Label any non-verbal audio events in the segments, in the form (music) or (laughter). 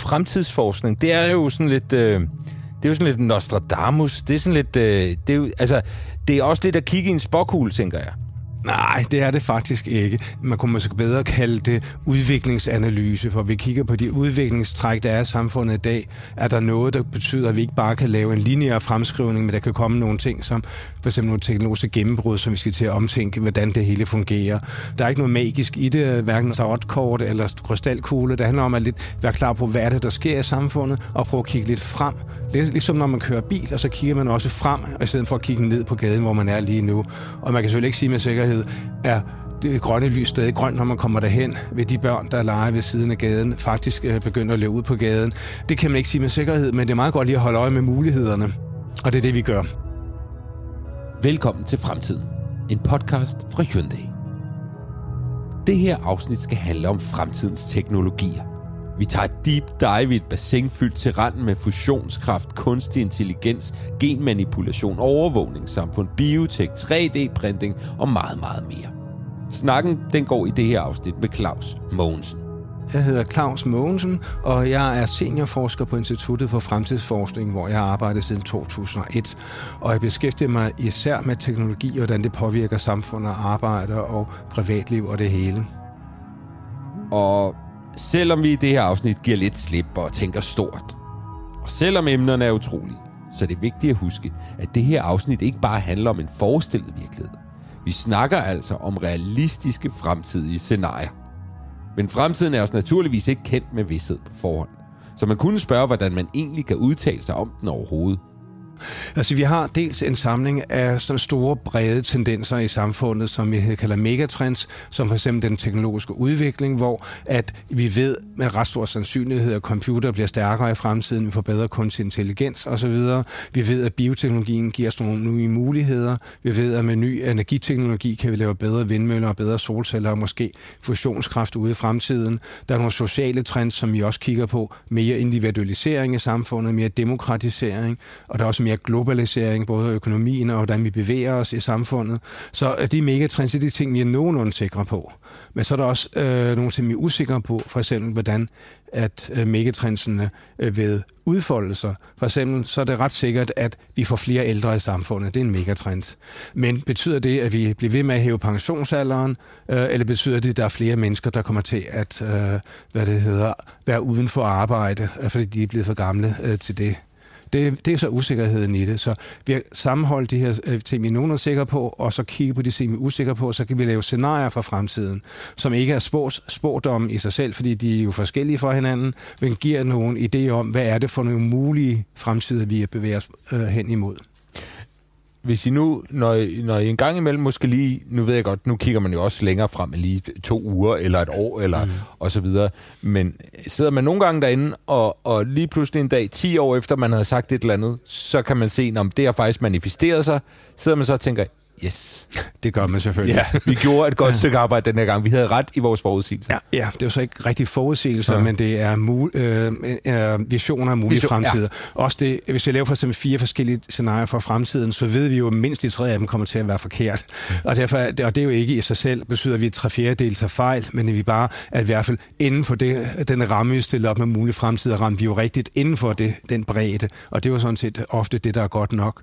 fremtidsforskning, det er jo sådan lidt... Øh, det er jo sådan lidt Nostradamus. Det er sådan lidt... Øh, det, er jo, altså, det er også lidt at kigge i en spåkugle, tænker jeg. Nej, det er det faktisk ikke. Man kunne måske bedre kalde det udviklingsanalyse, for vi kigger på de udviklingstræk, der er i samfundet i dag. Er der noget, der betyder, at vi ikke bare kan lave en lineær fremskrivning, men der kan komme nogle ting, som for eksempel nogle teknologiske gennembrud, som vi skal til at omtænke, hvordan det hele fungerer. Der er ikke noget magisk i det, hverken kort eller krystalkugle. Det handler om at lidt være klar på, hvad er det, der sker i samfundet, og prøve at kigge lidt frem. Lidt ligesom når man kører bil, og så kigger man også frem, i stedet for at kigge ned på gaden, hvor man er lige nu. Og man kan selvfølgelig ikke sige med sikkerhed, sikkerhed er det grønne lys stadig grønt, når man kommer derhen, ved de børn, der leger ved siden af gaden, faktisk øh, begynder at løbe ud på gaden. Det kan man ikke sige med sikkerhed, men det er meget godt lige at holde øje med mulighederne. Og det er det, vi gør. Velkommen til Fremtiden. En podcast fra Hyundai. Det her afsnit skal handle om fremtidens teknologier. Vi tager et deep dive i et bassin fyldt til randen med fusionskraft, kunstig intelligens, genmanipulation, overvågningssamfund, biotek, 3D-printing og meget, meget mere. Snakken den går i det her afsnit med Claus Mogensen. Jeg hedder Claus Mogensen, og jeg er seniorforsker på Instituttet for Fremtidsforskning, hvor jeg har arbejdet siden 2001. Og jeg beskæftiger mig især med teknologi og hvordan det påvirker samfund og arbejde og privatliv og det hele. Og Selvom vi i det her afsnit giver lidt slip og tænker stort, og selvom emnerne er utrolige, så er det vigtigt at huske, at det her afsnit ikke bare handler om en forestillet virkelighed. Vi snakker altså om realistiske fremtidige scenarier. Men fremtiden er også naturligvis ikke kendt med vidshed på forhånd. Så man kunne spørge, hvordan man egentlig kan udtale sig om den overhovedet. Altså, vi har dels en samling af sådan store, brede tendenser i samfundet, som vi kalder megatrends, som for eksempel den teknologiske udvikling, hvor at vi ved med ret stor sandsynlighed, at computer bliver stærkere i fremtiden, vi får bedre kunstig intelligens osv. Vi ved, at bioteknologien giver os nogle nye muligheder. Vi ved, at med ny energiteknologi kan vi lave bedre vindmøller og bedre solceller og måske fusionskraft ude i fremtiden. Der er nogle sociale trends, som vi også kigger på. Mere individualisering i samfundet, mere demokratisering, og der er også mere mere globalisering, både økonomien og hvordan vi bevæger os i samfundet. Så øh, de megatrends er de ting, vi er nogenlunde sikre på. Men så er der også øh, nogle ting, vi er usikre på, for eksempel hvordan at øh, megatrendsene øh, ved udfolde sig. For eksempel så er det ret sikkert, at vi får flere ældre i samfundet. Det er en megatrend. Men betyder det, at vi bliver ved med at hæve pensionsalderen, øh, eller betyder det, at der er flere mennesker, der kommer til at øh, hvad det hedder, være uden for arbejde, øh, fordi de er blevet for gamle øh, til det? Det, det er så usikkerheden i det. Så vi har sammenholdt de her øh, ting, vi er nogen er sikre på, og så kigge på de ting, vi er usikre på, så kan vi lave scenarier for fremtiden, som ikke er spås, spådom i sig selv, fordi de er jo forskellige fra hinanden, men giver nogle idéer om, hvad er det for nogle mulige fremtider, vi bevæger os øh, hen imod hvis I nu, når, når I en gang imellem måske lige, nu ved jeg godt, nu kigger man jo også længere frem end lige to uger, eller et år, eller mm. og så videre, men sidder man nogle gange derinde, og, og lige pludselig en dag, 10 år efter man har sagt et eller andet, så kan man se, om det har faktisk manifesteret sig, sidder man så og tænker, Yes. (laughs) Det gør man selvfølgelig. Ja, vi (laughs) gjorde et godt stykke arbejde den her gang. Vi havde ret i vores forudsigelser. Ja, ja det er jo så ikke rigtig forudsigelser, ja. men det er mul- øh, øh, visioner af mulige Vision, fremtider. Ja. Også det, hvis vi laver for eksempel fire forskellige scenarier for fremtiden, så ved vi jo, at mindst de tre af dem kommer til at være forkert. Mm. Og, derfor, og det er jo ikke i sig selv, betyder, at vi tre fjerdedel tager fejl, men at vi bare, at i hvert fald inden for det, den ramme, vi stiller op med mulige fremtider, rammer vi jo rigtigt inden for det, den bredde. Og det er jo sådan set ofte det, der er godt nok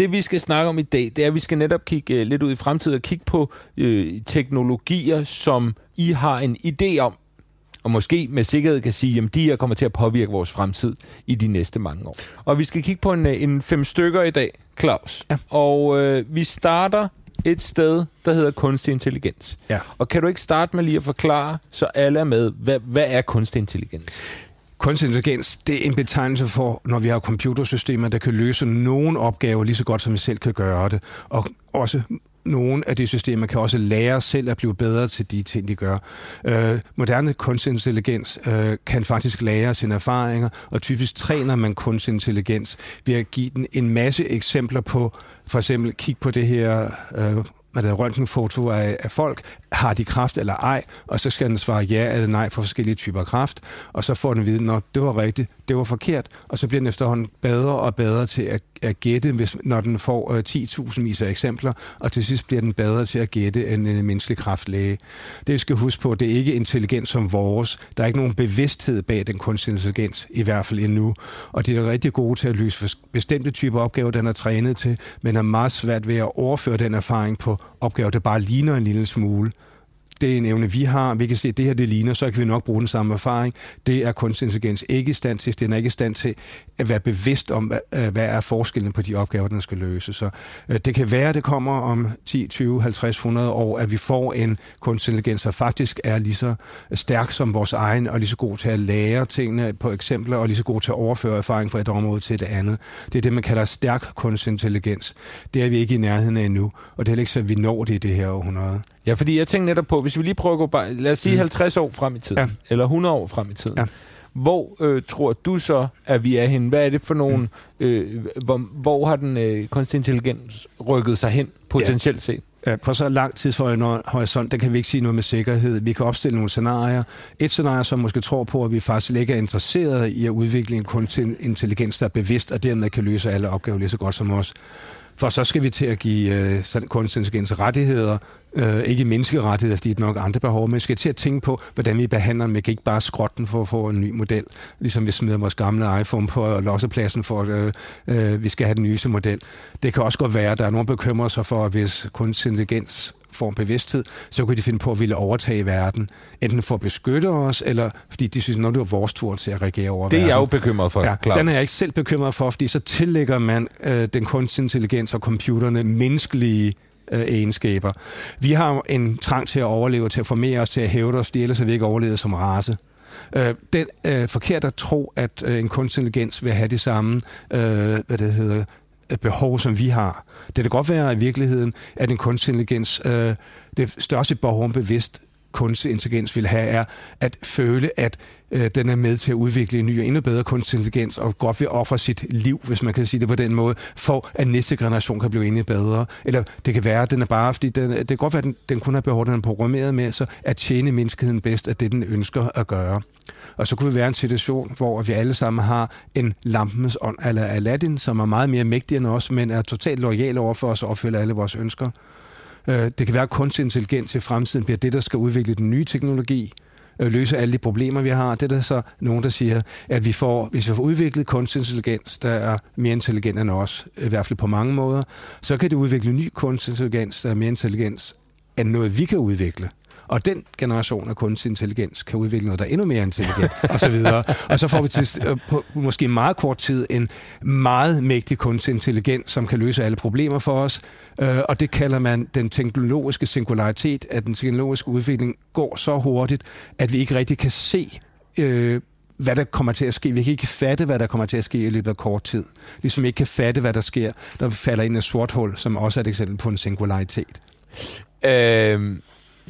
det vi skal snakke om i dag, det er, at vi skal netop kigge uh, lidt ud i fremtiden og kigge på uh, teknologier, som I har en idé om, og måske med sikkerhed kan sige, at de her kommer til at påvirke vores fremtid i de næste mange år. Og vi skal kigge på en, øh, en fem stykker i dag, Claus. Ja. Og uh, vi starter et sted, der hedder kunstig intelligens. Ja. Og kan du ikke starte med lige at forklare, så alle er med, hvad, hvad er kunstig intelligens? Kunstig intelligens, det er en betegnelse for, når vi har computersystemer, der kan løse nogle opgaver lige så godt, som vi selv kan gøre det. Og også nogle af de systemer kan også lære selv at blive bedre til de ting, de gør. Øh, moderne kunstig intelligens øh, kan faktisk lære sine erfaringer, og typisk træner man kunstig intelligens ved at give den en masse eksempler på, for eksempel kig på det her øh, hvad der røntgenfoto af, af folk, har de kraft eller ej, og så skal den svare ja eller nej for forskellige typer kraft, og så får den viden, at det var rigtigt, det var forkert, og så bliver den efterhånden bedre og bedre til at, at gætte, hvis, når den får øh, 10.000 vis af eksempler, og til sidst bliver den bedre til at gætte end en menneskelig kraftlæge. Det vi skal huske på, det er ikke intelligens som vores. Der er ikke nogen bevidsthed bag den kunstig intelligens, i hvert fald endnu. Og det er rigtig gode til at løse bestemte typer opgaver, den er trænet til, men er meget svært ved at overføre den erfaring på opgaver, der bare ligner en lille smule det er en evne, vi har. Vi kan se, at det her det ligner, så kan vi nok bruge den samme erfaring. Det er kunstig intelligens ikke i stand til. Den er ikke i stand til at være bevidst om, hvad, øh, hvad er forskellen på de opgaver, den skal løse. Så øh, det kan være, at det kommer om 10, 20, 50, 100 år, at vi får en kunstig intelligens, der faktisk er lige så stærk som vores egen, og lige så god til at lære tingene på eksempler, og lige så god til at overføre erfaring fra et område til et andet. Det er det, man kalder stærk kunstig intelligens. Det er vi ikke i nærheden af endnu, og det er ikke så, at vi når det i det her århundrede. Ja, fordi jeg tænker netop på, hvis vi lige prøver at gå bare, lad os sige mm. 50 år frem i tiden, ja. eller 100 år frem i tiden. Ja. Hvor øh, tror du så, at vi er henne? Hvad er det for nogen... Mm. Øh, hvor, hvor har den øh, kunstig intelligens rykket sig hen, potentielt ja. set? Ja, på så lang tidshorisont, der kan vi ikke sige noget med sikkerhed. Vi kan opstille nogle scenarier. Et scenarie, som måske tror på, at vi faktisk ikke er interesseret i at udvikle en kunstig intelligens, der er bevidst, og dermed kan løse alle opgaver lige så godt som os. For så skal vi til at give øh, kunstig intelligens rettigheder, øh, ikke menneskerettigheder, fordi det er nok andre behov, men skal til at tænke på, hvordan vi behandler dem. Vi kan ikke bare skrotte den for at få en ny model, ligesom vi smider vores gamle iPhone på lossepladsen for, at øh, øh, vi skal have den nyeste model. Det kan også godt være, at der er nogen, der bekymrer sig for, at hvis kunstig intelligens får en bevidsthed, så kunne de finde på at ville overtage verden. Enten for at beskytte os, eller fordi de synes, når det er vores tur til at reagere over det verden. Det er jeg jo bekymret for, ja, klart. Den er jeg ikke selv bekymret for, fordi så tillægger man øh, den kunstig intelligens og computerne menneskelige øh, egenskaber. Vi har en trang til at overleve, til at formere os, til at hæve os, ellers har vi ikke overlevet som race. Øh, det er øh, forkert at tro, at øh, en kunstig intelligens vil have de samme øh, hvad det hedder, øh, behov, som vi har. Det kan godt være i virkeligheden, at en kunstig intelligens, øh, det største behov, bevidst kunstig intelligens vil have, er at føle, at øh, den er med til at udvikle en ny og endnu bedre kunstig intelligens, og godt vil ofre sit liv, hvis man kan sige det på den måde, for at næste generation kan blive endnu bedre. Eller det kan være, at den er bare, fordi den, det kan godt være, at den, den kun har behov, den er programmeret med, så at tjene menneskeheden bedst af det, den ønsker at gøre. Og så kunne vi være en situation, hvor vi alle sammen har en lampens ånd, eller Aladdin, som er meget mere mægtig end os, men er totalt lojal over for os og opfylder alle vores ønsker. Øh, det kan være, at kunstig intelligens i fremtiden bliver det, der skal udvikle den nye teknologi, Øh, løse alle de problemer, vi har. Det er der så nogen, der siger, at vi får, hvis vi får udviklet kunstig intelligens, der er mere intelligent end os, i hvert fald på mange måder, så kan det udvikle ny kunstig intelligens, der er mere intelligent er noget, vi kan udvikle. Og den generation af kunstig intelligens kan udvikle noget, der er endnu mere intelligent, og så videre. Og så får vi til, øh, på måske meget kort tid en meget mægtig kunstig intelligens, som kan løse alle problemer for os. Øh, og det kalder man den teknologiske singularitet, at den teknologiske udvikling går så hurtigt, at vi ikke rigtig kan se øh, hvad der kommer til at ske. Vi kan ikke fatte, hvad der kommer til at ske i løbet af kort tid. Ligesom vi ikke kan fatte, hvad der sker, der falder ind i et sort hul, som også er et eksempel på en singularitet. Øh,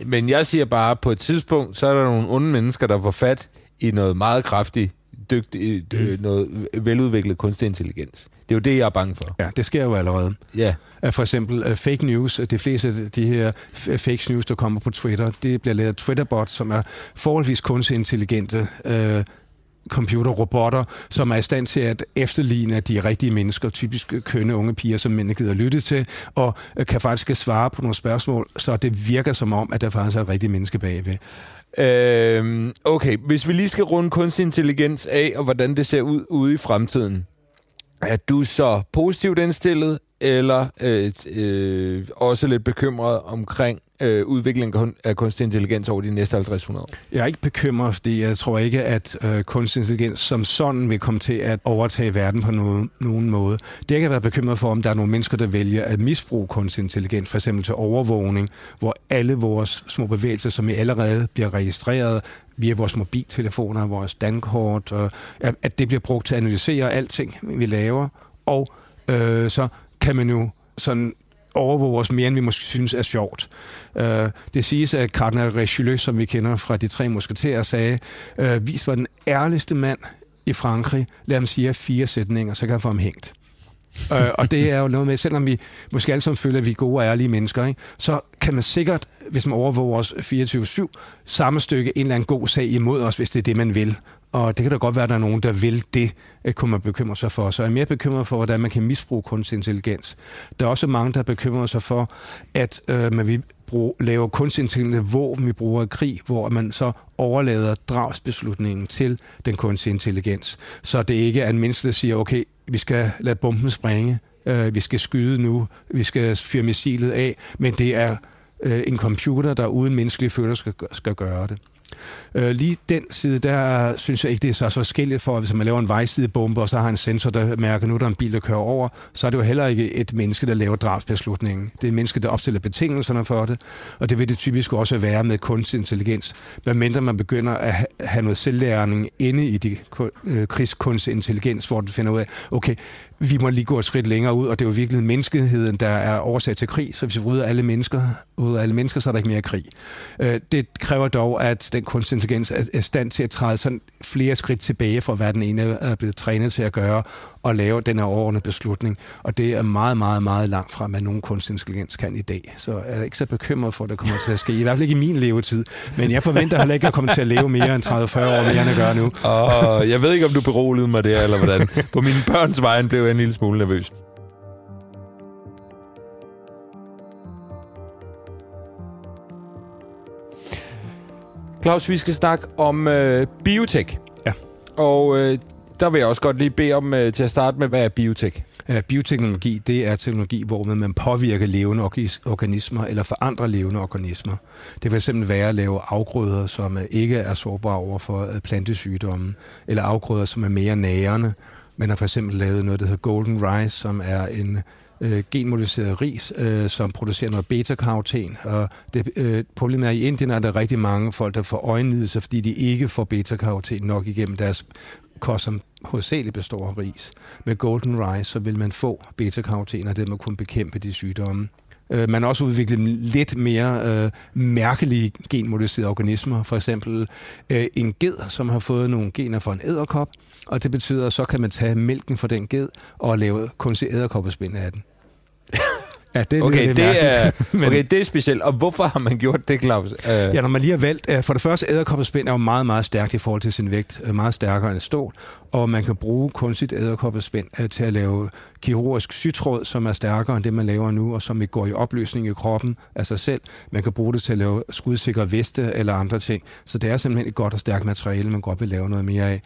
men jeg siger bare, på et tidspunkt, så er der nogle onde mennesker, der får fat i noget meget kraftigt, dygtigt, øh, mm. noget veludviklet kunstig intelligens. Det er jo det, jeg er bange for. Ja, det sker jo allerede. Ja. For eksempel uh, fake news. De fleste af de her fake news, der kommer på Twitter, det bliver lavet Twitterbots, som er forholdsvis kunstig intelligente. Uh, computerrobotter, som er i stand til at efterligne de rigtige mennesker, typisk kønne unge piger, som mændene gider lytte til, og øh, kan faktisk svare på nogle spørgsmål, så det virker som om, at der faktisk er et rigtigt menneske bagved. Øhm, okay, hvis vi lige skal runde kunstig intelligens af, og hvordan det ser ud ude i fremtiden, er du så positivt indstillet, eller øh, øh, også lidt bekymret omkring øh, udviklingen af kunstig intelligens over de næste 50-100 år? Jeg er ikke bekymret, fordi jeg tror ikke, at øh, kunstig intelligens som sådan vil komme til at overtage verden på nogen, nogen måde. Det jeg kan være bekymret for, om der er nogle mennesker, der vælger at misbruge kunstig intelligens, for eksempel til overvågning, hvor alle vores små bevægelser, som vi allerede bliver registreret, via vores mobiltelefoner, vores dankort, øh, at det bliver brugt til at analysere alting, vi laver, og øh, så kan man jo sådan overvåge os mere, end vi måske synes er sjovt. Uh, det siges, at Cardinal Richelieu, som vi kender fra de tre musketerer, sagde, uh, vis var den ærligste mand i Frankrig, lad ham sige fire sætninger, så kan han få ham hængt. uh, og det er jo noget med, selvom vi måske alle sammen føler, at vi er gode og ærlige mennesker, ikke, så kan man sikkert, hvis man overvåger os 24-7, samme stykke en eller anden god sag imod os, hvis det er det, man vil. Og det kan da godt være, at der er nogen, der vil det, øh, kunne man bekymre sig for. Så jeg er mere bekymret for, hvordan man kan misbruge kunstig intelligens. Der er også mange, der bekymrer sig for, at øh, man vil bruge, lave kunstig intelligens våben, vi bruger i krig, hvor man så overlader dragsbeslutningen til den kunstige intelligens. Så det ikke er en menneske, der siger, okay, vi skal lade bomben springe, øh, vi skal skyde nu, vi skal fyre missilet af, men det er øh, en computer, der uden menneskelige følelser skal, skal gøre det. Øh, lige den side, der synes jeg ikke, det er så forskelligt for, hvis man laver en vejsidebombe, og så har en sensor, der mærker, nu der er en bil, der kører over, så er det jo heller ikke et menneske, der laver drabsbeslutningen. Det er et menneske, der opstiller betingelserne for det, og det vil det typisk også være med kunstig intelligens. Hvad mindre man begynder at have noget selvlæring inde i de øh, krigskunstig intelligens, hvor den finder ud af, okay, vi må lige gå et skridt længere ud, og det er jo virkelig menneskeheden, der er årsag til krig, så hvis vi rydder alle mennesker ud af alle mennesker, så er der ikke mere krig. Øh, det kræver dog, at den kunstig intelligens er stand til at træde sådan flere skridt tilbage fra, hvad den ene er blevet trænet til at gøre, og lave den her overordnede beslutning. Og det er meget, meget, meget langt fra, hvad nogen kunstig intelligens kan i dag. Så jeg er ikke så bekymret for, at det kommer til at ske. I hvert fald ikke i min levetid. Men jeg forventer heller ikke at komme til at leve mere end 30-40 år, mere end jeg gør nu. Og jeg ved ikke, om du beroligede mig der, eller hvordan. På mine børns vejen blev jeg en lille smule nervøs. Claus, vi skal snakke om øh, biotek. Ja. Og øh, der vil jeg også godt lige bede om øh, til at starte med, hvad er biotek? Ja, bioteknologi, det er teknologi, hvor man påvirker levende organismer eller forandrer levende organismer. Det vil simpelthen være at lave afgrøder, som øh, ikke er sårbare over for øh, plantesygdomme, eller afgrøder, som er mere nærende. Man har for eksempel lavet noget, der hedder Golden Rice, som er en øh, genmodificeret ris, øh, som producerer noget beta-karoten. Og det, øh, problemet er, at i Indien er der rigtig mange folk, der får øjenlidelse, fordi de ikke får beta-karoten nok igennem deres kost, som hovedsageligt består af ris. Med Golden Rice, så vil man få beta-karoten, og det må kunne bekæmpe de sygdomme. Øh, man har også udviklet lidt mere øh, mærkelige genmodificerede organismer. For eksempel øh, en ged, som har fået nogle gener fra en æderkop, og det betyder, at så kan man tage mælken fra den ged og lave kunstig æderkoppespind af den. (laughs) Ja, det, okay, det, det er, (laughs) men, okay, det er specielt. Og hvorfor har man gjort det, Claus? Uh... Ja, når man lige har valgt... Uh, for det første, æderkoppespind er jo meget, meget stærkt i forhold til sin vægt. Uh, meget stærkere end stål. Og man kan bruge kunstigt æderkoppespind uh, til at lave kirurgisk sytråd, som er stærkere end det, man laver nu, og som ikke går i opløsning i kroppen af sig selv. Man kan bruge det til at lave skudsikre veste eller andre ting. Så det er simpelthen et godt og stærkt materiale, man godt vil lave noget mere af.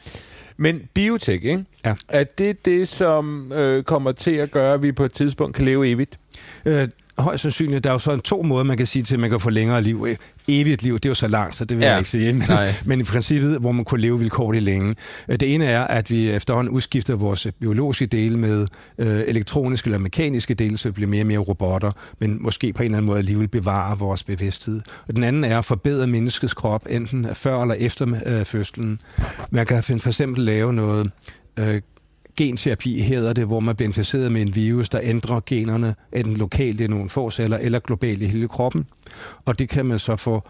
Men biotek, ikke? Ja. Er det det, som øh, kommer til at gøre, at vi på et tidspunkt kan leve evigt? Øh, højst sandsynligt. Der er jo sådan to måder, man kan sige til, at man kan få længere liv. Evigt liv, det er jo så langt, så det vil ja. jeg ikke sige. Men, men i princippet, hvor man kunne leve vilkårligt længe. Øh, det ene er, at vi efterhånden udskifter vores biologiske dele med øh, elektroniske eller mekaniske dele, så vi bliver mere og mere robotter, men måske på en eller anden måde alligevel bevare vores bevidsthed. Og den anden er at forbedre menneskets krop, enten før eller efter øh, fødslen. Man kan for eksempel lave noget øh, genterapi hedder det, hvor man bliver inficeret med en virus, der ændrer generne enten lokalt i nogle få celler eller globalt i hele kroppen. Og det kan man så få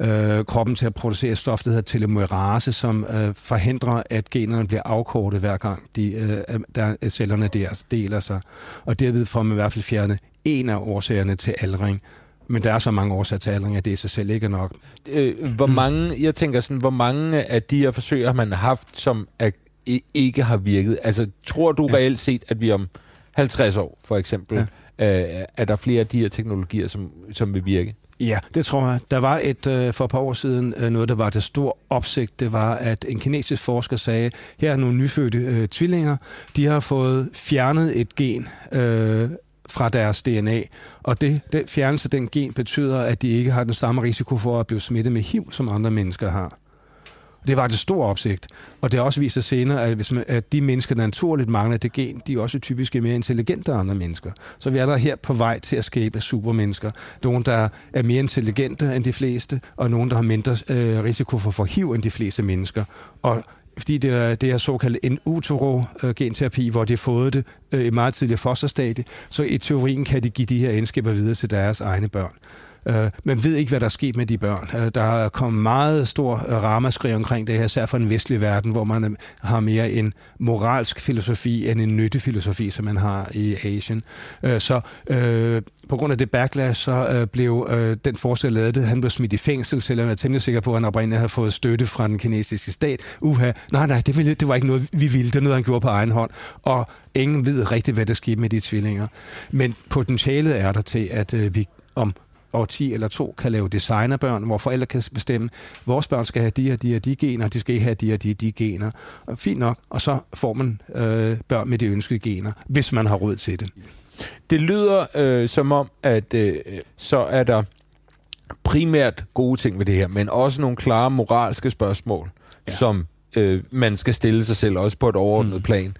øh, kroppen til at producere et stof, der hedder telomerase, som øh, forhindrer, at generne bliver afkortet hver gang de, øh, der, cellerne der deler sig. Og derved får man i hvert fald fjernet en af årsagerne til aldring. Men der er så mange årsager til aldring, at det i sig selv ikke er nok. Øh, hvor mange, jeg tænker sådan, hvor mange af de her forsøg har man haft, som er ikke har virket. Altså, tror du ja. reelt set, at vi om 50 år, for eksempel, ja. øh, er der flere af de her teknologier, som, som vil virke? Ja, det tror jeg. Der var et øh, for et par år siden øh, noget, der var til stor opsigt. Det var, at en kinesisk forsker sagde, her er nogle nyfødte øh, tvillinger. De har fået fjernet et gen øh, fra deres DNA, og det, den fjernelse af den gen betyder, at de ikke har den samme risiko for at blive smittet med HIV, som andre mennesker har. Det var det stor opsigt. Og det har også vist sig senere, at, hvis man, at de mennesker, der naturligt mangler det gen, de er også typisk mere intelligente end andre mennesker. Så vi er der her på vej til at skabe supermennesker. Nogle, der er mere intelligente end de fleste, og nogle, der har mindre øh, risiko for at HIV end de fleste mennesker. Og fordi det er, det er såkaldt en utero-genterapi, øh, hvor de har fået det øh, i meget tidligere fosterstadie, så i teorien kan de give de her egenskaber videre til deres egne børn. Øh, man ved ikke, hvad der er sket med de børn. Øh, der er kommet meget stor øh, ramaskrig omkring det her, især fra den vestlige verden, hvor man øh, har mere en moralsk filosofi end en nyttefilosofi, som man har i Asien. Øh, så øh, på grund af det backlash, så øh, blev øh, den forsker, lavet det, han blev smidt i fængsel, selvom jeg er temmelig sikker på, at han oprindeligt havde fået støtte fra den kinesiske stat. Uha, nej, nej, det, ville, det var ikke noget, vi ville. Det er noget, han gjorde på egen hånd. Og ingen ved rigtigt, hvad der skete med de tvillinger. Men potentialet er der til, at øh, vi om og 10 eller to kan lave designerbørn, hvor forældre kan bestemme, vores børn skal have de og de og de gener, de skal ikke have de og de de gener. Og fint nok, og så får man øh, børn med de ønskede gener, hvis man har råd til det. Det lyder øh, som om, at øh, så er der primært gode ting ved det her, men også nogle klare moralske spørgsmål, ja. som øh, man skal stille sig selv, også på et overordnet mm. plan.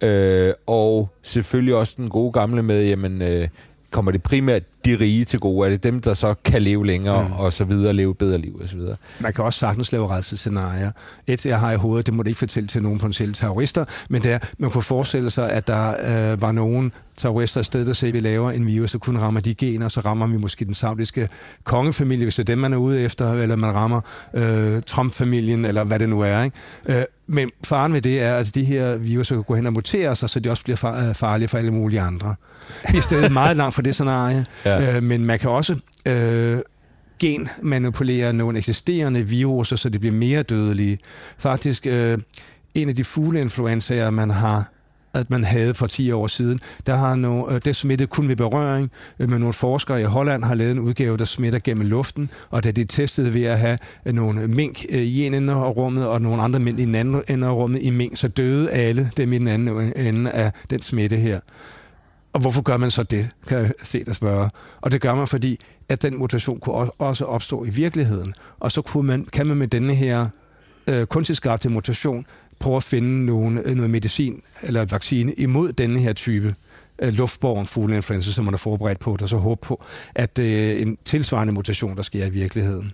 Øh, og selvfølgelig også den gode gamle med, jamen, øh, kommer det primært de rige til gode? Er det dem, der så kan leve længere mm. og så videre, leve bedre liv og så videre? Man kan også sagtens lave rædselsscenarier. Et, jeg har i hovedet, det må det ikke fortælle til nogen potentielle terrorister, men det er, man kunne forestille sig, at der øh, var nogen terrorister stedet, der siger, at vi laver en virus, der kun rammer de gener, så rammer vi måske den saudiske kongefamilie, hvis det er dem, man er ude efter, eller man rammer øh, Trump-familien, eller hvad det nu er. Ikke? Øh, men faren ved det er, at de her virus kan gå hen og mutere sig, så de også bliver farlige for alle mulige andre. Vi er stadig meget langt fra det scenarie, ja. øh, men man kan også øh, genmanipulere nogle eksisterende viruser, så de bliver mere dødelige. Faktisk øh, en af de fugleinfluenzaer, man har at man havde for 10 år siden. Der har no, øh, det smittet kun med berøring, øh, men nogle forskere i Holland har lavet en udgave, der smitter gennem luften, og da de testede ved at have øh, nogle mink i en ende af rummet, og nogle andre mink i den anden ende af rummet i mink, så døde alle dem i den anden ende af den smitte her. Og hvorfor gør man så det, kan jeg se dig spørge. Og det gør man, fordi at den mutation kunne også opstå i virkeligheden. Og så kunne man, kan man med denne her øh, kunstigt skabte mutation prøve at finde nogen, øh, noget medicin eller vaccine imod denne her type øh, luftborgen fugleinfluenza, som man er forberedt på, og så håbe på, at øh, en tilsvarende mutation, der sker i virkeligheden.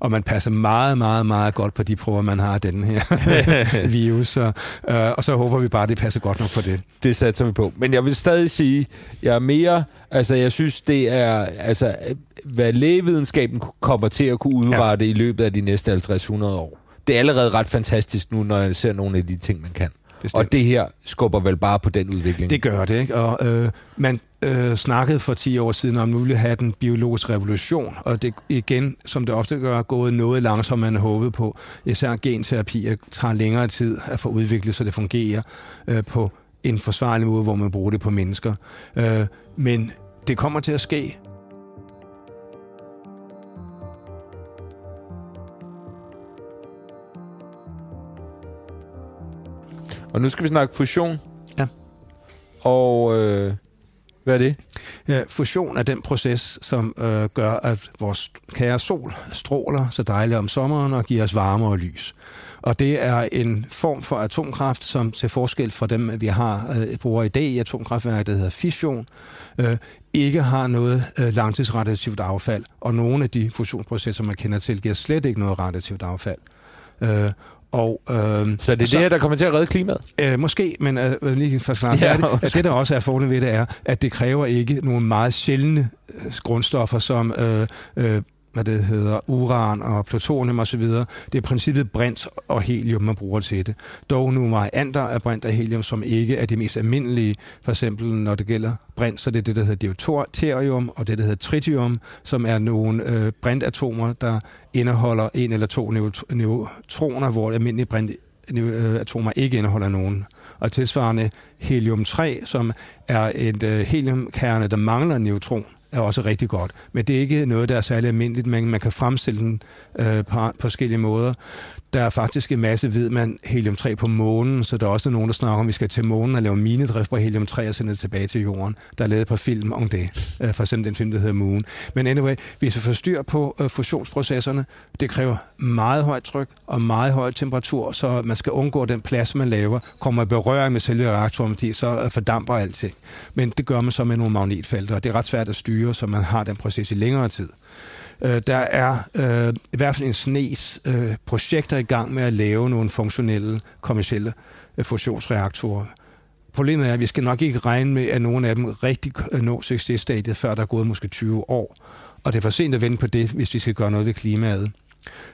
Og man passer meget, meget, meget godt på de prøver, man har af den her (laughs) virus. Så, øh, og så håber vi bare, at det passer godt nok på det. Det satser vi på. Men jeg vil stadig sige, jeg er mere... Altså, jeg synes, det er... Altså, hvad lægevidenskaben kommer til at kunne udrette ja. i løbet af de næste 50-100 år det er allerede ret fantastisk nu, når jeg ser nogle af de ting, man kan. Bestemt. Og det her skubber vel bare på den udvikling. Det gør det, ikke? Og øh, man øh, snakkede for 10 år siden om, at nu ville have den biologiske revolution, og det igen, som det ofte gør, gået noget langsommere end håbet på. Især genterapi tager længere tid at få udviklet, så det fungerer øh, på en forsvarlig måde, hvor man bruger det på mennesker. Øh, men det kommer til at ske, Og nu skal vi snakke fusion. Ja. Og øh, hvad er det? Ja, fusion er den proces, som øh, gør, at vores kære sol stråler så dejligt om sommeren og giver os varme og lys. Og det er en form for atomkraft, som til forskel fra dem, vi har øh, bruger i dag i atomkraftværket, der hedder fission, øh, ikke har noget øh, langtidsradioaktivt affald. Og nogle af de fusionsprocesser, man kender til, giver slet ikke noget radioaktivt affald. Øh, og, øh, så det er så, det her, der kommer til at redde klimaet? Øh, måske, men øh, lige for snart (laughs) ja, det, at det, der også er fordelen ved det, er, at det kræver ikke nogle meget sjældne øh, grundstoffer, som øh, øh, hvad det hedder, uran og plutonium osv. Det er i princippet brint og helium, man bruger til det. Dog nu varianter af brint og helium, som ikke er de mest almindelige. For eksempel, når det gælder brint, så det er det, der hedder deuterium, og det, der hedder tritium, som er nogle øh, brintatomer, der indeholder en eller to neutroner, hvor almindelige brintatomer øh, ikke indeholder nogen. Og tilsvarende helium-3, som er et øh, heliumkerne, der mangler en neutron, er også rigtig godt. Men det er ikke noget, der er særlig almindeligt, men man kan fremstille den øh, på forskellige måder. Der er faktisk en masse, ved man, helium-3 på månen, så der er også nogen, der snakker om, at vi skal til månen og lave minedrift på helium-3 og sende det tilbage til jorden. Der er lavet på film om det. Øh, for eksempel den film, der hedder Moon. Men anyway, hvis vi får styr på øh, fusionsprocesserne, det kræver meget højt tryk og meget høj temperatur, så man skal undgå, at den plads, man laver, kommer i berøring med selve reaktoren, fordi så øh, fordamper alting. Men det gør man så med nogle magnetfelter, og det er ret svært at styre, så man har den proces i længere tid. Øh, der er øh, i hvert fald en snes øh, projekter i gang med at lave nogle funktionelle, kommersielle øh, fusionsreaktorer. Problemet er, at vi skal nok ikke regne med, at nogen af dem rigtig øh, når successtadiet, før der er gået måske 20 år. og det er for sent at vende på det, hvis vi skal gøre noget ved klimaet.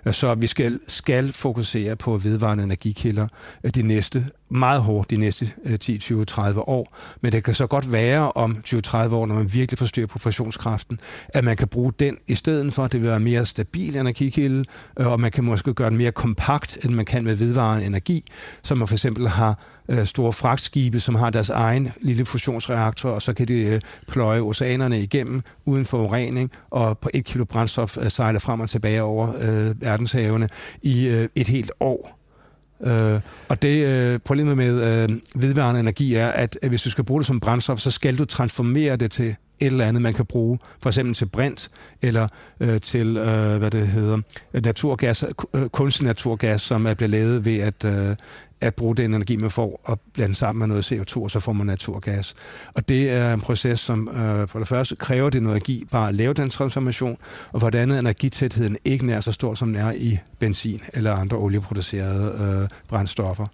Øh, så vi skal, skal fokusere på vedvarende energikilder øh, de næste, meget hårdt de næste 10, 20, 30 år. Men det kan så godt være om 20-30 år, når man virkelig forstyrrer professionskraften, fusionskraften, at man kan bruge den i stedet for. Det vil være en mere stabil energikilde, øh, og man kan måske gøre den mere kompakt, end man kan med vedvarende energi, som man for eksempel har øh, store fragtskibe, som har deres egen lille fusionsreaktor, og så kan de øh, pløje oceanerne igennem uden forurening, og på et kilo brændstof sejle frem og tilbage over verdenshavene i et helt år. Øh, og det øh, problemet med øh, vedvarende energi er, at, at hvis du skal bruge det som brændstof, så skal du transformere det til et eller andet, man kan bruge, for eksempel til brint, eller øh, til, øh, hvad det hedder, naturgas, øh, kunstig naturgas, som er blevet lavet ved at, øh, at bruge den energi, man får, og blande sammen med noget CO2, og så får man naturgas. Og det er en proces, som øh, for det første kræver det noget energi bare at lave den transformation, og for det andet energitætheden ikke nær så stor, som den er i benzin eller andre olieproducerede øh, brændstoffer.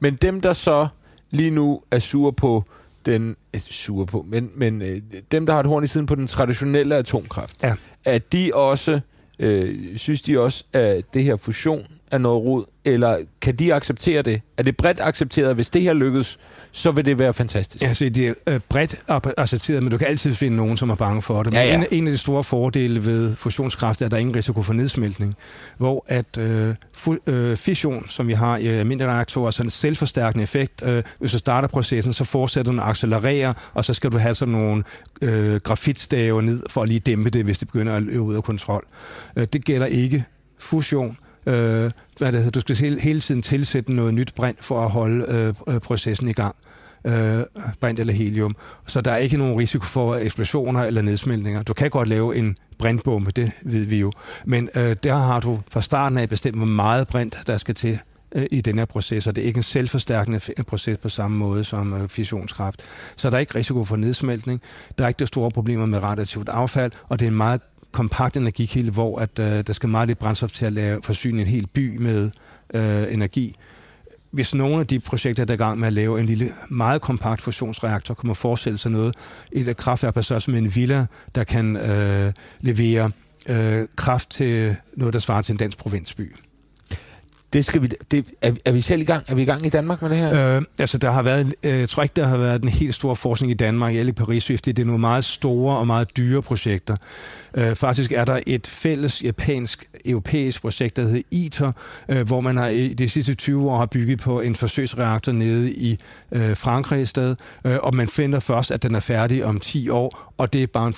Men dem, der så lige nu er sure på den øh, sure på, men, men øh, dem, der har et horn i siden på den traditionelle atomkraft, ja. at de også, øh, synes de også, at det her fusion er noget rod, eller kan de acceptere det? Er det bredt accepteret, hvis det her lykkes, så vil det være fantastisk? Ja, så det er øh, bredt accepteret, men du kan altid finde nogen, som er bange for det. Men ja, ja. En, en af de store fordele ved fusionskraft er, at der er ingen risiko for nedsmeltning, hvor at øh, fu, øh, fission, som vi har i almindelige reaktorer, så en selvforstærkende effekt. Øh, hvis du starter processen, så fortsætter den at accelerere, og så skal du have sådan nogle øh, grafitstave ned for at lige dæmpe det, hvis det begynder at løbe ud af kontrol. Øh, det gælder ikke fusion øh, hvad det hedder, du skal hele, hele tiden tilsætte noget nyt brint for at holde øh, øh, processen i gang. Øh, brint eller helium. Så der er ikke nogen risiko for eksplosioner eller nedsmeltninger. Du kan godt lave en brintbombe, det ved vi jo. Men øh, der har du fra starten af bestemt, hvor meget brint der skal til øh, i den her proces, og det er ikke en selvforstærkende proces på samme måde som øh, fissionskraft. Så der er ikke risiko for nedsmeltning, der er ikke de store problemer med radioaktivt affald, og det er en meget kompakt energikilde, hvor at, øh, der skal meget lidt brændstof til at lave, forsyne en hel by med øh, energi. Hvis nogle af de projekter, der er i gang med at lave en lille, meget kompakt fusionsreaktor, kommer forestille sig noget, et kraftværk på størrelse med en villa, der kan øh, levere øh, kraft til noget, der svarer til en dansk provinsby det skal vi, det, er, er vi selv i gang? Er vi i gang i Danmark med det her? Øh, altså, der har været, øh, jeg tror ikke, der har været en helt stor forskning i Danmark, i Paris Swift. Det er nogle meget store og meget dyre projekter. Øh, faktisk er der et fælles japansk-europæisk projekt, der hedder ITER, øh, hvor man har i de sidste 20 år har bygget på en forsøgsreaktor nede i øh, Frankrig i sted, øh, og man finder først, at den er færdig om 10 år, og det er bare en,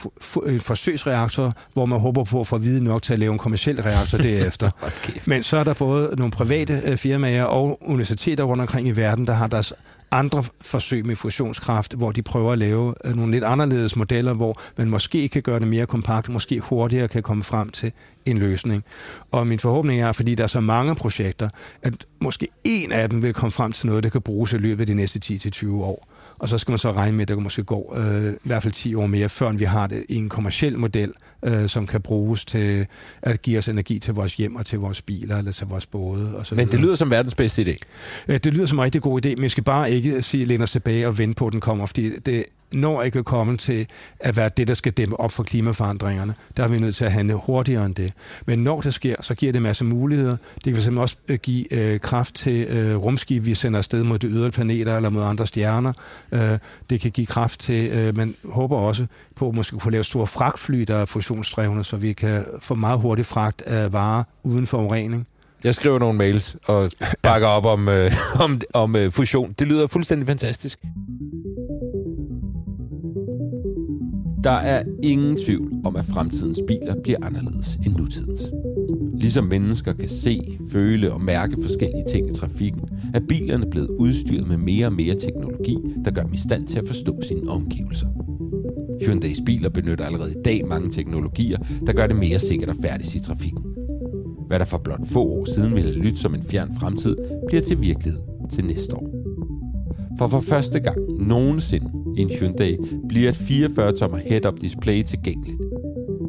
en forsøgsreaktor, hvor man håber på at få vide nok til at lave en kommersiel reaktor (laughs) derefter. okay. Men så er der både nogle private øh, firmaer og universiteter rundt omkring i verden, der har deres andre forsøg med fusionskraft, hvor de prøver at lave øh, nogle lidt anderledes modeller, hvor man måske kan gøre det mere kompakt, måske hurtigere kan komme frem til en løsning. Og min forhåbning er, fordi der er så mange projekter, at måske en af dem vil komme frem til noget, der kan bruges i løbet af de næste 10-20 år. Og så skal man så regne med, at der måske gå øh, i hvert fald 10 år mere, før vi har det i en kommersiel model, øh, som kan bruges til at give os energi til vores hjem og til vores biler eller til vores både. Og så Men det lyder som verdens bedste idé. Øh, det lyder som en rigtig god idé, men vi skal bare ikke sige, læne os tilbage og vente på, at den kommer, fordi det når ikke at komme til at være det, der skal dæmme op for klimaforandringerne. Der er vi nødt til at handle hurtigere end det. Men når det sker, så giver det en masse muligheder. Det kan fx også øh, give øh, kraft til øh, rumskib, vi sender afsted mod de ydre planeter eller mod andre stjerner. Øh, det kan give kraft til, øh, man håber også på at måske kunne lave store fragtfly, der er fusionsdrevne, så vi kan få meget hurtigt fragt af varer uden forurening. Jeg skriver nogle mails og (laughs) bakker op om, øh, om, om øh, fusion. Det lyder fuldstændig fantastisk. Der er ingen tvivl om, at fremtidens biler bliver anderledes end nutidens. Ligesom mennesker kan se, føle og mærke forskellige ting i trafikken, er bilerne blevet udstyret med mere og mere teknologi, der gør dem i stand til at forstå sine omgivelser. Hyundai's biler benytter allerede i dag mange teknologier, der gør det mere sikkert at færdes i trafikken. Hvad der for blot få år siden ville lytte som en fjern fremtid, bliver til virkelighed til næste år. For for første gang nogensinde i en Hyundai bliver et 44-tommer head-up display tilgængeligt.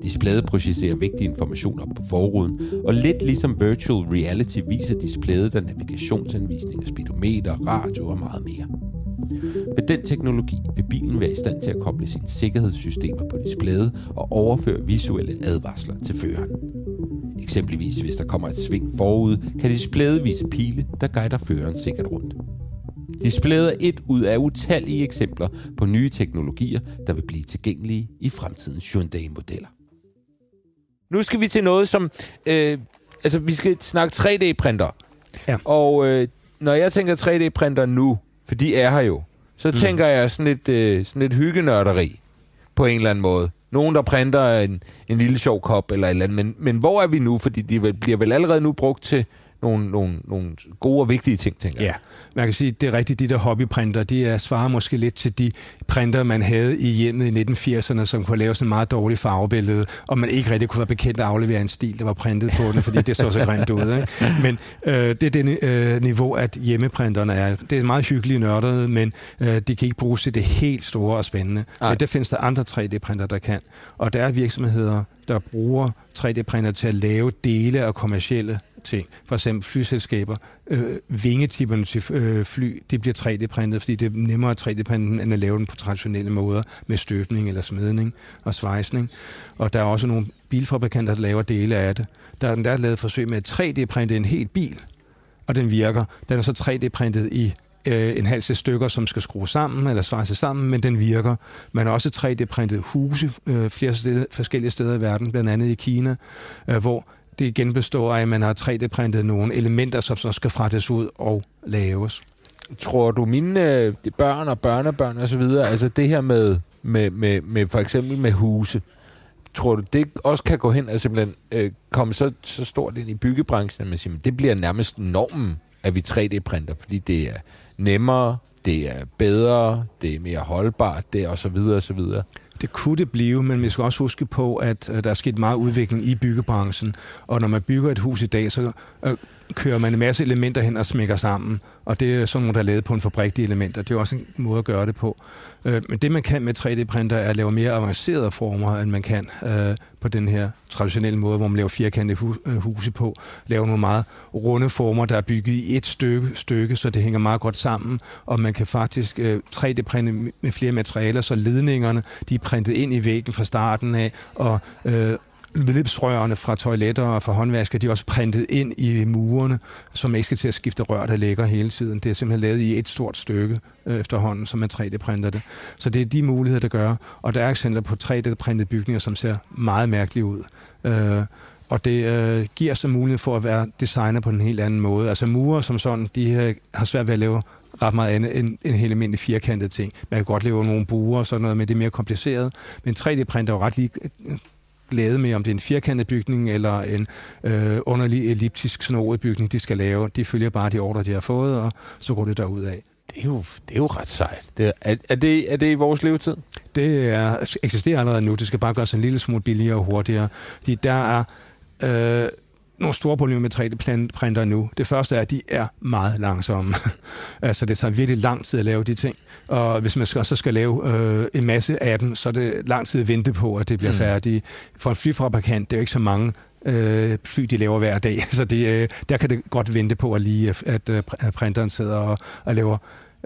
Displayet projicerer vigtige informationer på forruden, og lidt ligesom virtual reality viser displayet der navigationsanvisninger, speedometer, radio og meget mere. Med den teknologi vil bilen være i stand til at koble sine sikkerhedssystemer på displayet og overføre visuelle advarsler til føreren. Eksempelvis hvis der kommer et sving forud, kan displayet vise pile, der guider føreren sikkert rundt. Displayet er et ud af utallige eksempler på nye teknologier, der vil blive tilgængelige i fremtidens Hyundai-modeller. Nu skal vi til noget, som... Øh, altså, vi skal snakke 3D-printer. Ja. Og øh, når jeg tænker 3D-printer nu, for de er her jo, så mm. tænker jeg sådan et, øh, sådan et hyggenørderi på en eller anden måde. Nogen, der printer en, en lille sjov kop eller et eller andet. Men, men hvor er vi nu? Fordi de bliver vel allerede nu brugt til nogle, nogle, nogle gode og vigtige ting, tænker jeg. Ja, man kan sige, det er rigtigt, de der hobbyprinter, de er, svarer måske lidt til de printer, man havde i hjemmet i 1980'erne, som kunne lave sådan en meget dårlig farvebillede, og man ikke rigtig kunne være bekendt at aflevere en stil, der var printet på den, fordi det så så grimt ud. Ikke? Men øh, det er det øh, niveau, at hjemmeprinterne er. Det er meget hyggeligt nørdet, men øh, de kan ikke bruges til det helt store og spændende. Ej. Men det findes der andre 3D-printer, der kan. Og der er virksomheder, der bruger 3D-printer til at lave dele af kommercielle ting. For eksempel flyselskaber. Øh, vingetipperne til øh, fly, det bliver 3D-printet, fordi det er nemmere at 3D-printe, end at lave den på traditionelle måder med støbning eller smedning og svejsning. Og der er også nogle bilfabrikanter, der laver dele af det. Der er, der er lavet forsøg med at 3D-printe en hel bil, og den virker. Den er så 3D-printet i øh, en halv stykker, som skal skrues sammen eller svejses sammen, men den virker. Man har også 3D-printet huse øh, flere steder, forskellige steder i verden, blandt andet i Kina, øh, hvor det igen består af, at man har 3D-printet nogle elementer, som så skal fragtes ud og laves. Tror du, mine øh, børn og børnebørn og så videre, altså det her med, med, med, med for eksempel med huse, tror du, det også kan gå hen og simpelthen øh, komme så, så stort ind i byggebranchen, at man siger, det bliver nærmest normen, at vi 3D-printer, fordi det er nemmere, det er bedre, det er mere holdbart, det er og så det kunne det blive, men vi skal også huske på, at øh, der er sket meget udvikling i byggebranchen. Og når man bygger et hus i dag, så øh, kører man en masse elementer hen og smækker sammen. Og det er sådan nogle, der er lavet på en fabrik, de elementer. Det er også en måde at gøre det på. Øh, men det, man kan med 3D-printer, er at lave mere avancerede former, end man kan øh, på den her traditionelle måde, hvor man laver firkantede hu- øh, huse på. Laver nogle meget runde former, der er bygget i et stykke, stykke så det hænger meget godt sammen. Og man kan faktisk øh, 3D-printe med flere materialer, så ledningerne de er printet ind i væggen fra starten af, og øh, vedløbsrørene fra toiletter og fra håndvasker, de er også printet ind i murene, som ikke skal til at skifte rør, der ligger hele tiden. Det er simpelthen lavet i et stort stykke øh, efterhånden, som man 3D-printer det. Så det er de muligheder, der gør. Og der er eksempler på 3D-printede bygninger, som ser meget mærkelige ud. Øh, og det øh, giver så mulighed for at være designer på en helt anden måde. Altså murer som sådan, de øh, har svært ved at lave ret meget andet end en helt almindelig firkantet ting. Man kan godt lave nogle buer og sådan noget, men det er mere kompliceret. Men 3D-printer er jo ret lige glæde med, om det er en firkantet bygning eller en øh, underlig elliptisk snoret bygning, de skal lave. De følger bare de ordre, de har fået, og så går det derud af. Det er jo, det er jo ret sejt. Det er, er, det, er det i vores levetid? Det er, eksisterer allerede nu. Det skal bare gøres en lille smule billigere og hurtigere. De, der er... Øh, nogle store problemer med 3D-printer nu. Det første er, at de er meget langsomme. (laughs) altså, det tager virkelig lang tid at lave de ting. Og hvis man skal, så skal lave øh, en masse af dem, så er det lang tid at vente på, at det bliver mm. færdigt. For en flyfabrikant, det er jo ikke så mange øh, fly, de laver hver dag. (laughs) Så det, øh, der kan det godt vente på, at lige at, at, at printeren sidder og, og laver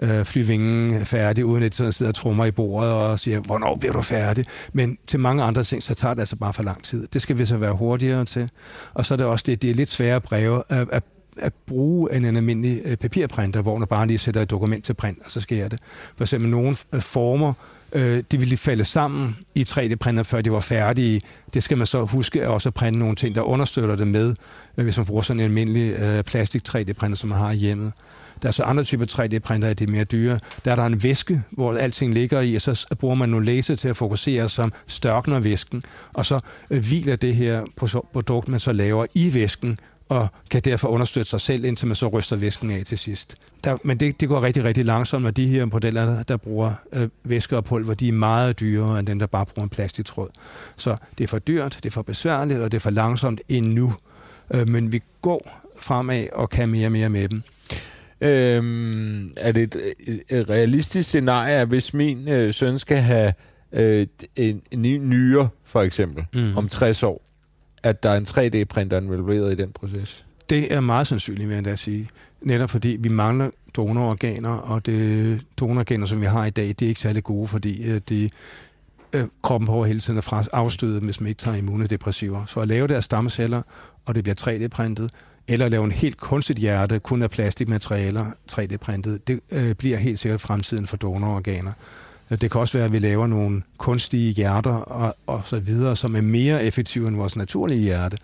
øh, flyvingen færdig, uden at sådan sidder og trummer i bordet og siger, hvornår bliver du færdig? Men til mange andre ting, så tager det altså bare for lang tid. Det skal vi så være hurtigere til. Og så er det også det, det er lidt sværere breve at, at at bruge en, en almindelig øh, papirprinter, hvor man bare lige sætter et dokument til print, og så sker det. For eksempel nogle øh, former, øh, de ville falde sammen i 3D-printer, før de var færdige. Det skal man så huske at også printe nogle ting, der understøtter det med, øh, hvis man bruger sådan en almindelig øh, plastik 3D-printer, som man har hjemme. Der er så andre typer 3D-printer, det er mere dyre. Der er der en væske, hvor alting ligger i, og så bruger man nogle laser til at fokusere, som størkner væsken, og så øh, hviler det her produkt, man så laver i væsken, og kan derfor understøtte sig selv, indtil man så ryster væsken af til sidst. Der, men det, det går rigtig, rigtig langsomt, og de her modeller, der, der bruger øh, væske og pulver, de er meget dyrere end den, der bare bruger en plastiktråd. Så det er for dyrt, det er for besværligt, og det er for langsomt endnu. Øh, men vi går fremad og kan mere og mere med dem. Øhm, er det et, et realistisk scenarie, hvis min øh, søn skal have øh, en, en ny nyre, for eksempel, mm. om 60 år, at der er en 3D-printer involveret i den proces? Det er meget sandsynligt, vil jeg da sige. netop fordi vi mangler donororganer, og det donororganer, som vi har i dag, det er ikke særlig gode, fordi øh, de øh, kroppen prøver hele tiden at afstøde, hvis man ikke tager immunodepressiver. Så at lave deres stamceller, og det bliver 3D-printet, eller lave en helt kunstigt hjerte, kun af plastikmaterialer, 3D-printet, det øh, bliver helt sikkert fremtiden for donororganer. Det kan også være, at vi laver nogle kunstige hjerter og, og så videre, som er mere effektive end vores naturlige hjerte,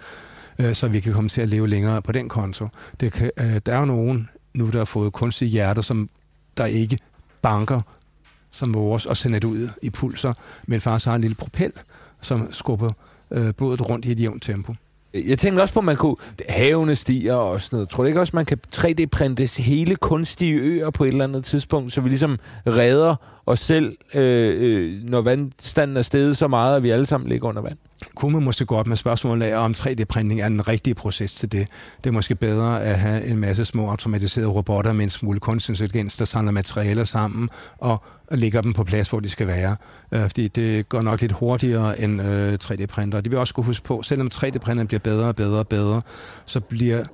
øh, så vi kan komme til at leve længere på den konto. Det kan, øh, der er jo nogen nu, der har fået kunstige hjerter, som der ikke banker som vores og sender det ud i pulser, men faktisk har en lille propel, som skubber øh, blodet rundt i et jævnt tempo. Jeg tænkte også på, at man kunne... Havene stiger og sådan noget. Tror du ikke også, man kan 3D-printe hele kunstige øer på et eller andet tidspunkt, så vi ligesom redder os selv, øh, øh, når vandstanden er steget så meget, at vi alle sammen ligger under vand? Kunne man måske godt med spørgsmålet af, om 3D-printning er den rigtige proces til det. Det er måske bedre at have en masse små automatiserede robotter med en smule kunstig intelligens, der samler materialer sammen og lægger dem på plads, hvor de skal være. Øh, fordi det går nok lidt hurtigere end øh, 3D-printer. Det vil også skulle huske på, selvom 3D-printeren bliver bedre og bedre og bedre, så bliver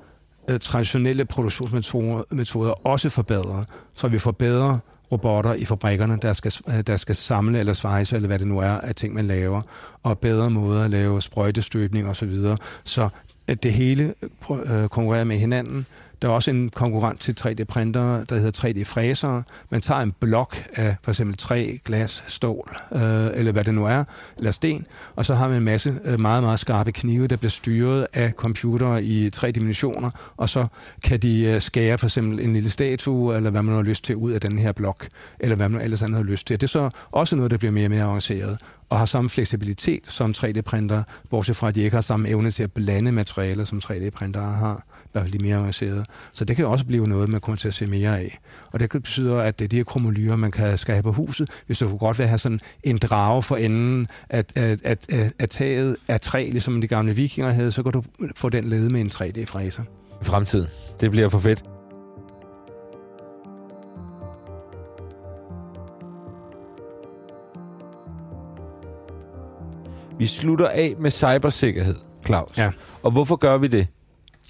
øh, traditionelle produktionsmetoder også forbedret, så vi får bedre robotter i fabrikkerne, der skal, øh, der skal samle eller svejse, eller hvad det nu er, af ting, man laver, og bedre måder at lave sprøjtestøbning osv. Så, så at det hele øh, konkurrerer med hinanden, der er også en konkurrent til 3D-printer, der hedder 3D-fræser. Man tager en blok af for eksempel træ, glas, stål, øh, eller hvad det nu er, eller sten, og så har man en masse øh, meget, meget skarpe knive, der bliver styret af computere i tre dimensioner, og så kan de øh, skære for eksempel en lille statue, eller hvad man har lyst til, ud af den her blok, eller hvad man ellers har lyst til. Det er så også noget, der bliver mere og mere avanceret og har samme fleksibilitet som 3D-printer, bortset fra, at de ikke har samme evne til at blande materialer, som 3D-printere har hvert fald de mere avancerede. Så det kan også blive noget, man kommer til at se mere af. Og det betyder, at det er de her kromolyrer, man kan skabe på huset. Hvis du kunne godt vil have sådan en drage for enden at, at, at, at, at taget af træ, ligesom de gamle vikinger havde, så kan du få den lavet med en 3D-fræser. Fremtiden. Det bliver for fedt. Vi slutter af med cybersikkerhed, Claus. Ja. Og hvorfor gør vi det?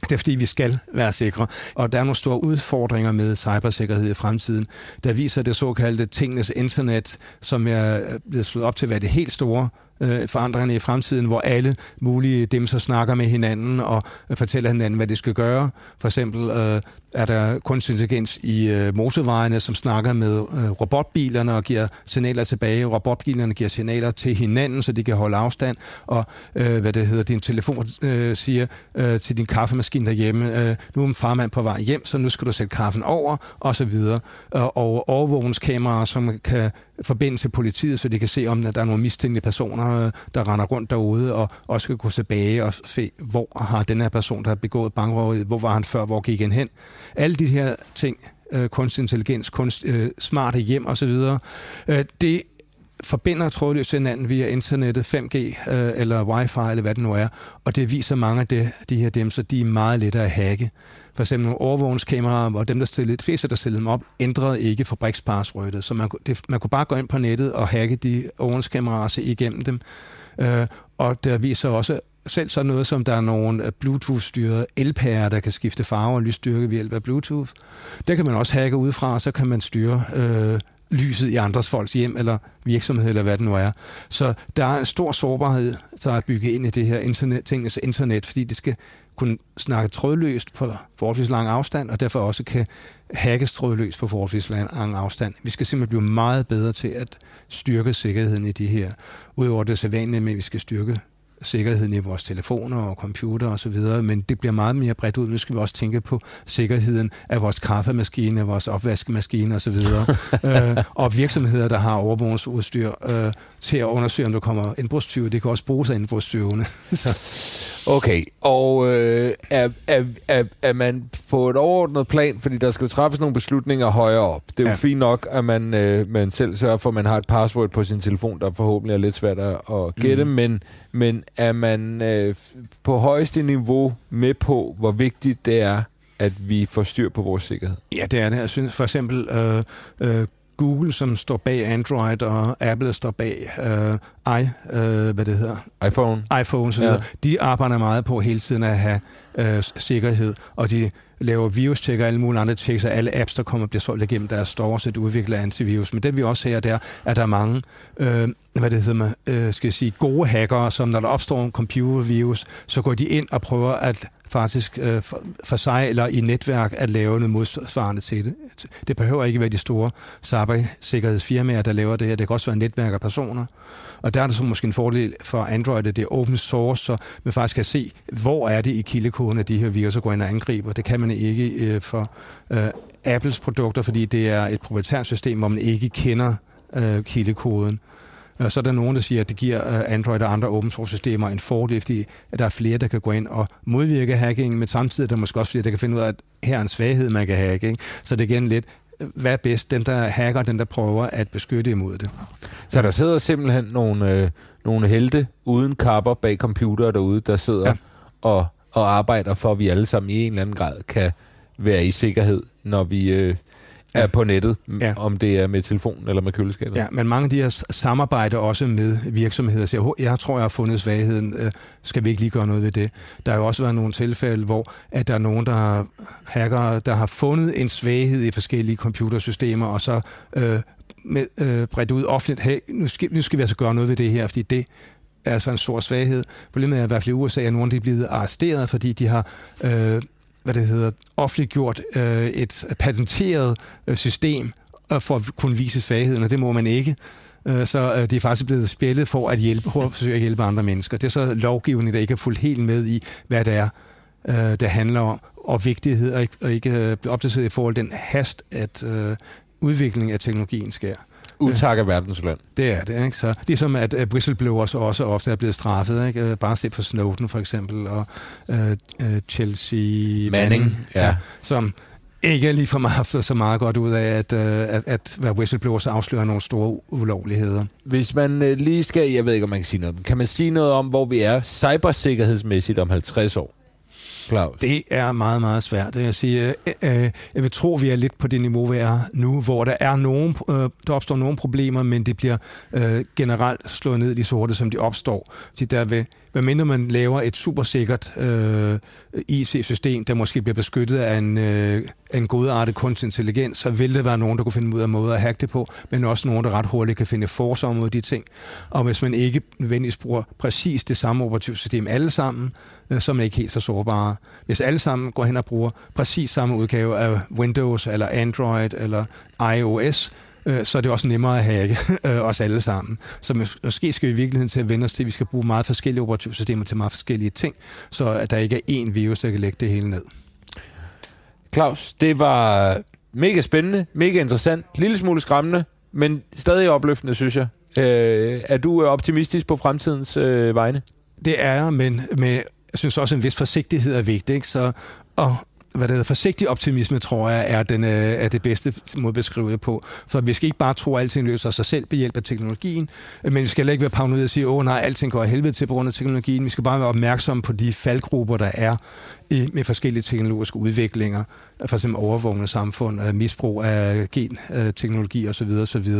Det er fordi, vi skal være sikre. Og der er nogle store udfordringer med cybersikkerhed i fremtiden. Der viser det såkaldte tingenes internet, som er øh, blevet slået op til at være det helt store øh, forandringerne i fremtiden, hvor alle mulige dem så snakker med hinanden og fortæller hinanden, hvad de skal gøre. For eksempel øh, er der kunstig intelligens i øh, motorvejene, som snakker med øh, robotbilerne og giver signaler tilbage. Robotbilerne giver signaler til hinanden, så de kan holde afstand. Og øh, hvad det hedder, din telefon øh, siger øh, til din kaffemaskine derhjemme, nu er farmand på vej hjem, så nu skal du sætte kaffen over, og så videre. Og overvågningskameraer, som kan forbinde til politiet, så de kan se, om der er nogle mistænkte personer, der render rundt derude, og også kan gå tilbage og se, hvor har den her person, der har begået bankrøveriet, hvor var han før, hvor gik han hen. Alle de her ting, øh, kunstig intelligens, kunst, øh, smarte hjem osv., øh, det forbinder trådløst hinanden via internettet, 5G øh, eller wifi eller hvad det nu er, og det viser mange af de, de her dem, så de er meget lettere at hacke. For eksempel nogle overvågningskameraer, hvor dem, der stillede, de fleste, der stillede dem op, ændrede ikke fabrikspasswordet. Så man, det, man kunne bare gå ind på nettet og hacke de overvågningskameraer og se igennem dem. Øh, og der viser også selv sådan noget som, der er nogle øh, Bluetooth-styrede elpærer, der kan skifte farve og lysstyrke ved hjælp af Bluetooth. Der kan man også hacke udefra, og så kan man styre øh, lyset i andres folks hjem eller virksomhed, eller hvad det nu er. Så der er en stor sårbarhed, der er bygget ind i det her internet, tingens internet, fordi det skal kunne snakke trådløst på forholdsvis lang afstand, og derfor også kan hackes trådløst på forholdsvis lang afstand. Vi skal simpelthen blive meget bedre til at styrke sikkerheden i de her. Udover det sædvanlige med, at vi skal styrke sikkerheden i vores telefoner og computer osv., men det bliver meget mere bredt ud. Nu skal vi også tænke på sikkerheden af vores kaffemaskine, vores opvaskemaskine osv., (laughs) øh, og virksomheder, der har overvågningsudstyr øh, til at undersøge, om der kommer indbrudstyve. Det kan også bruges af indbrudstyvene. (laughs) Okay, og øh, er, er, er, er man på et overordnet plan, fordi der skal jo træffes nogle beslutninger højere op. Det er jo ja. fint nok, at man, øh, man selv sørger for, at man har et password på sin telefon, der forhåbentlig er lidt svært at, at gætte, mm. men, men er man øh, på højeste niveau med på, hvor vigtigt det er, at vi får styr på vores sikkerhed? Ja, det er det. Jeg synes for eksempel øh, øh, Google, som står bag Android, og Apple står bag øh, i, øh, hvad det hedder? iPhone. iPhone, så ja. de arbejder meget på hele tiden at have øh, sikkerhed, og de laver virus-tjekker og alle mulige andre tjekker, så alle apps, der kommer, bliver solgt igennem deres store sæt udvikler antivirus. Men det vi også ser, det er, at der er mange øh, hvad det hedder man, øh, skal jeg sige, gode hackere, som når der opstår en computervirus, så går de ind og prøver at faktisk øh, for, for sig eller i netværk at lave noget modsvarende til det. Det behøver ikke være de store cybersikkerhedsfirmaer, der laver det her. Det kan også være netværk af personer. Og der er det så måske en fordel for Android, at det er open source, så man faktisk kan se, hvor er det i kildekoden, at de her virus går ind og angriber. Det kan man ikke øh, for øh, Apples produkter, fordi det er et proprietært system, hvor man ikke kender øh, kildekoden. Øh, så er der nogen, der siger, at det giver øh, Android og andre open source systemer en fordel, fordi at der er flere, der kan gå ind og modvirke hacking, men samtidig er der måske også flere, der kan finde ud af, at her er en svaghed, man kan hacke. Ikke? Så det er igen lidt, hvad er bedst? Den, der hacker, den, der prøver at beskytte imod det. Så der sidder simpelthen nogle, øh, nogle helte uden kapper bag computer derude, der sidder ja. og, og arbejder for, at vi alle sammen i en eller anden grad kan være i sikkerhed, når vi, øh, er på nettet, ja. om det er med telefonen eller med køleskabet. Ja, men mange af de her samarbejder også med virksomheder. Så jeg, jeg tror, jeg har fundet svagheden. Øh, skal vi ikke lige gøre noget ved det? Der har jo også været nogle tilfælde, hvor at der er nogen, der har, hacker, der har fundet en svaghed i forskellige computersystemer, og så øh, med, øh, bredt ud offentligt, hey, nu skal, nu skal vi altså gøre noget ved det her, fordi det er altså en stor svaghed. Problemet er i hvert fald i USA, at nogle de er blevet arresteret, fordi de har øh, hvad det hedder, offentliggjort øh, et patenteret øh, system øh, for at kunne vise svagheden, og det må man ikke. Øh, så øh, det er faktisk blevet spillet for at hjælpe, for at forsøge at hjælpe andre mennesker. Det er så lovgivningen, der ikke er fuldt helt med i, hvad det er, øh, det handler om, og vigtighed, og ikke, og ikke øh, opdateret i forhold til den hast, at øh, udviklingen af teknologien sker. Utak af verdens land. Det er det, ikke? Så ligesom at uh, whistleblowers også ofte er blevet straffet, ikke? Uh, bare se på Snowden for eksempel, og uh, uh, Chelsea Manning, Manning ja. ja. som ikke lige for meget så meget godt ud af, at, at, at være whistleblowers afslører nogle store ulovligheder. Hvis man lige skal, jeg ved ikke, om man kan sige noget, kan man sige noget om, hvor vi er cybersikkerhedsmæssigt om 50 år? Claus? Det er meget, meget svært. Jeg, siger, øh, øh, jeg vil tro, at vi er lidt på det niveau, vi er nu, hvor der er nogen, øh, der opstår nogle problemer, men det bliver øh, generelt slået ned i de sorte, som de opstår. Så der vil, hvad mindre man laver et supersikkert øh, IC-system, der måske bliver beskyttet af en, øh, en godartet kunstig intelligens, så vil der være nogen, der kunne finde ud af måder at hacke det på, men også nogen, der ret hurtigt kan finde forser mod de ting. Og hvis man ikke nødvendigvis bruger præcis det samme operativsystem alle sammen, øh, så er ikke helt så sårbare. Hvis alle sammen går hen og bruger præcis samme udgave af Windows, eller Android, eller iOS, øh, så er det også nemmere at hacke (laughs) øh, os alle sammen. Så måske skal vi i virkeligheden til at vende os til, at vi skal bruge meget forskellige operativsystemer til meget forskellige ting, så at der ikke er én virus, der kan lægge det hele ned. Claus, det var mega spændende, mega interessant, lille smule skræmmende, men stadig opløftende, synes jeg. Øh, er du optimistisk på fremtidens øh, vegne? Det er jeg, men med, jeg synes også, en vis forsigtighed er vigtig. Ikke? Så, og hvad det hedder, forsigtig optimisme, tror jeg, er, den, øh, er det bedste måde at beskrive det på. For vi skal ikke bare tro, at alting løser sig selv ved hjælp af teknologien, men vi skal heller ikke være paranoid og sige, åh nej, alting går af helvede til på grund af teknologien. Vi skal bare være opmærksomme på de faldgrupper, der er i, med forskellige teknologiske udviklinger, for eksempel overvågende samfund, misbrug af genteknologi øh, osv. osv.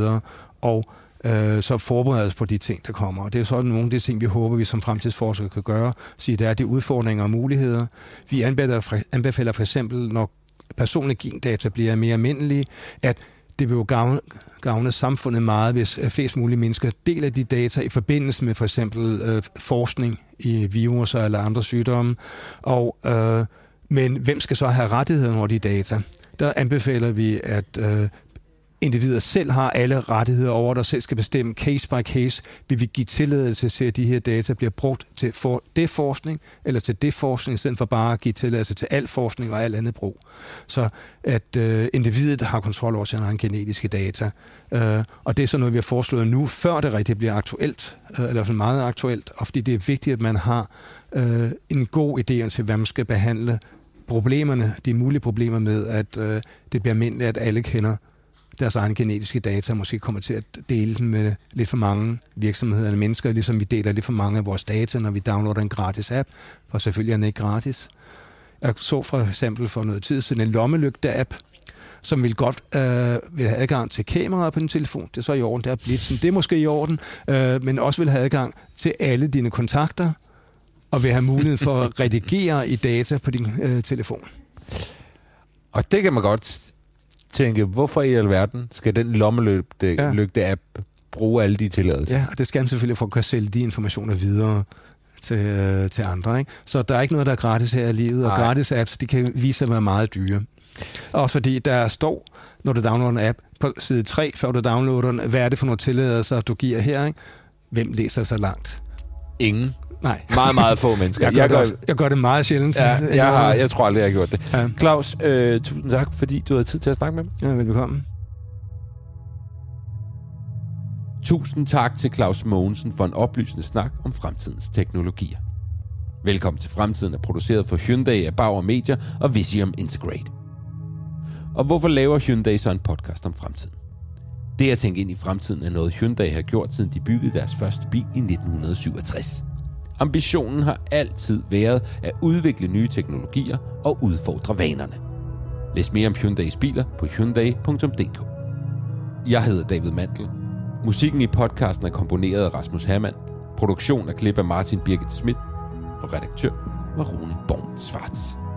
Og øh, så forberede os på de ting, der kommer. Og det er sådan nogle af de ting, vi håber, vi som fremtidsforskere kan gøre. Sige, der er de udfordringer og muligheder. Vi anbefaler for, anbefaler for eksempel, når personlige gendata bliver mere almindelige, at det vil jo gavne, gavne samfundet meget, hvis øh, flest mulige mennesker deler de data i forbindelse med for eksempel øh, forskning i viruser eller andre sygdomme. Og, øh, men hvem skal så have rettigheder over de data? Der anbefaler vi, at øh, individer selv har alle rettigheder over, der selv skal bestemme case by case, vil vi give tilladelse til, at de her data bliver brugt til for det forskning, eller til det forskning, i stedet for bare at give tilladelse til al forskning og alt andet brug. Så at øh, individet har kontrol over sine egne genetiske data. Øh, og det er så noget, vi har foreslået nu, før det rigtig bliver aktuelt, øh, eller i meget aktuelt, og fordi det er vigtigt, at man har øh, en god idé til, hvad man skal behandle problemerne, de mulige problemer med, at øh, det bliver almindeligt, at alle kender deres egne genetiske data, måske kommer til at dele dem med lidt for mange virksomheder eller mennesker, ligesom vi deler lidt for mange af vores data, når vi downloader en gratis app, for selvfølgelig er den ikke gratis. Jeg så for eksempel for noget tid siden en lommelygte-app, som vil godt øh, vil have adgang til kameraet på din telefon. Det er så i orden, det er blitzen. Det er måske i orden, øh, men også vil have adgang til alle dine kontakter, og vil have mulighed for at (laughs) redigere i data på din øh, telefon. Og det kan man godt tænke, hvorfor i alverden skal den lommelygte-app ja. bruge alle de tilladelser? Ja, og det skal man selvfølgelig for at kunne sælge de informationer videre til, øh, til andre. Ikke? Så der er ikke noget, der er gratis her i livet, og gratis apps, de kan vise sig at være meget dyre. Også fordi der står, når du downloader en app, på side 3, før du downloader den, hvad er det for nogle tilladelser, du giver her? Ikke? Hvem læser så langt? Ingen. Nej. Meget, meget få mennesker. jeg, gør jeg, gør, det, jeg gør det meget sjældent. Ja, jeg, har, jeg tror aldrig, jeg har gjort det. Ja. Claus, øh, tusind tak, fordi du havde tid til at snakke med mig. Ja, velkommen. Tusind tak til Claus Mogensen for en oplysende snak om fremtidens teknologier. Velkommen til Fremtiden er produceret for Hyundai af Bauer Media og Visium Integrate. Og hvorfor laver Hyundai så en podcast om fremtiden? Det at tænke ind i fremtiden er noget Hyundai har gjort, siden de byggede deres første bil i 1967. Ambitionen har altid været at udvikle nye teknologier og udfordre vanerne. Læs mere om Hyundais biler på hyundai.dk. Jeg hedder David Mantel. Musikken i podcasten er komponeret af Rasmus Hermann. Produktion er klip af Martin Birgit Schmidt. Og redaktør var Rune Born Svarts.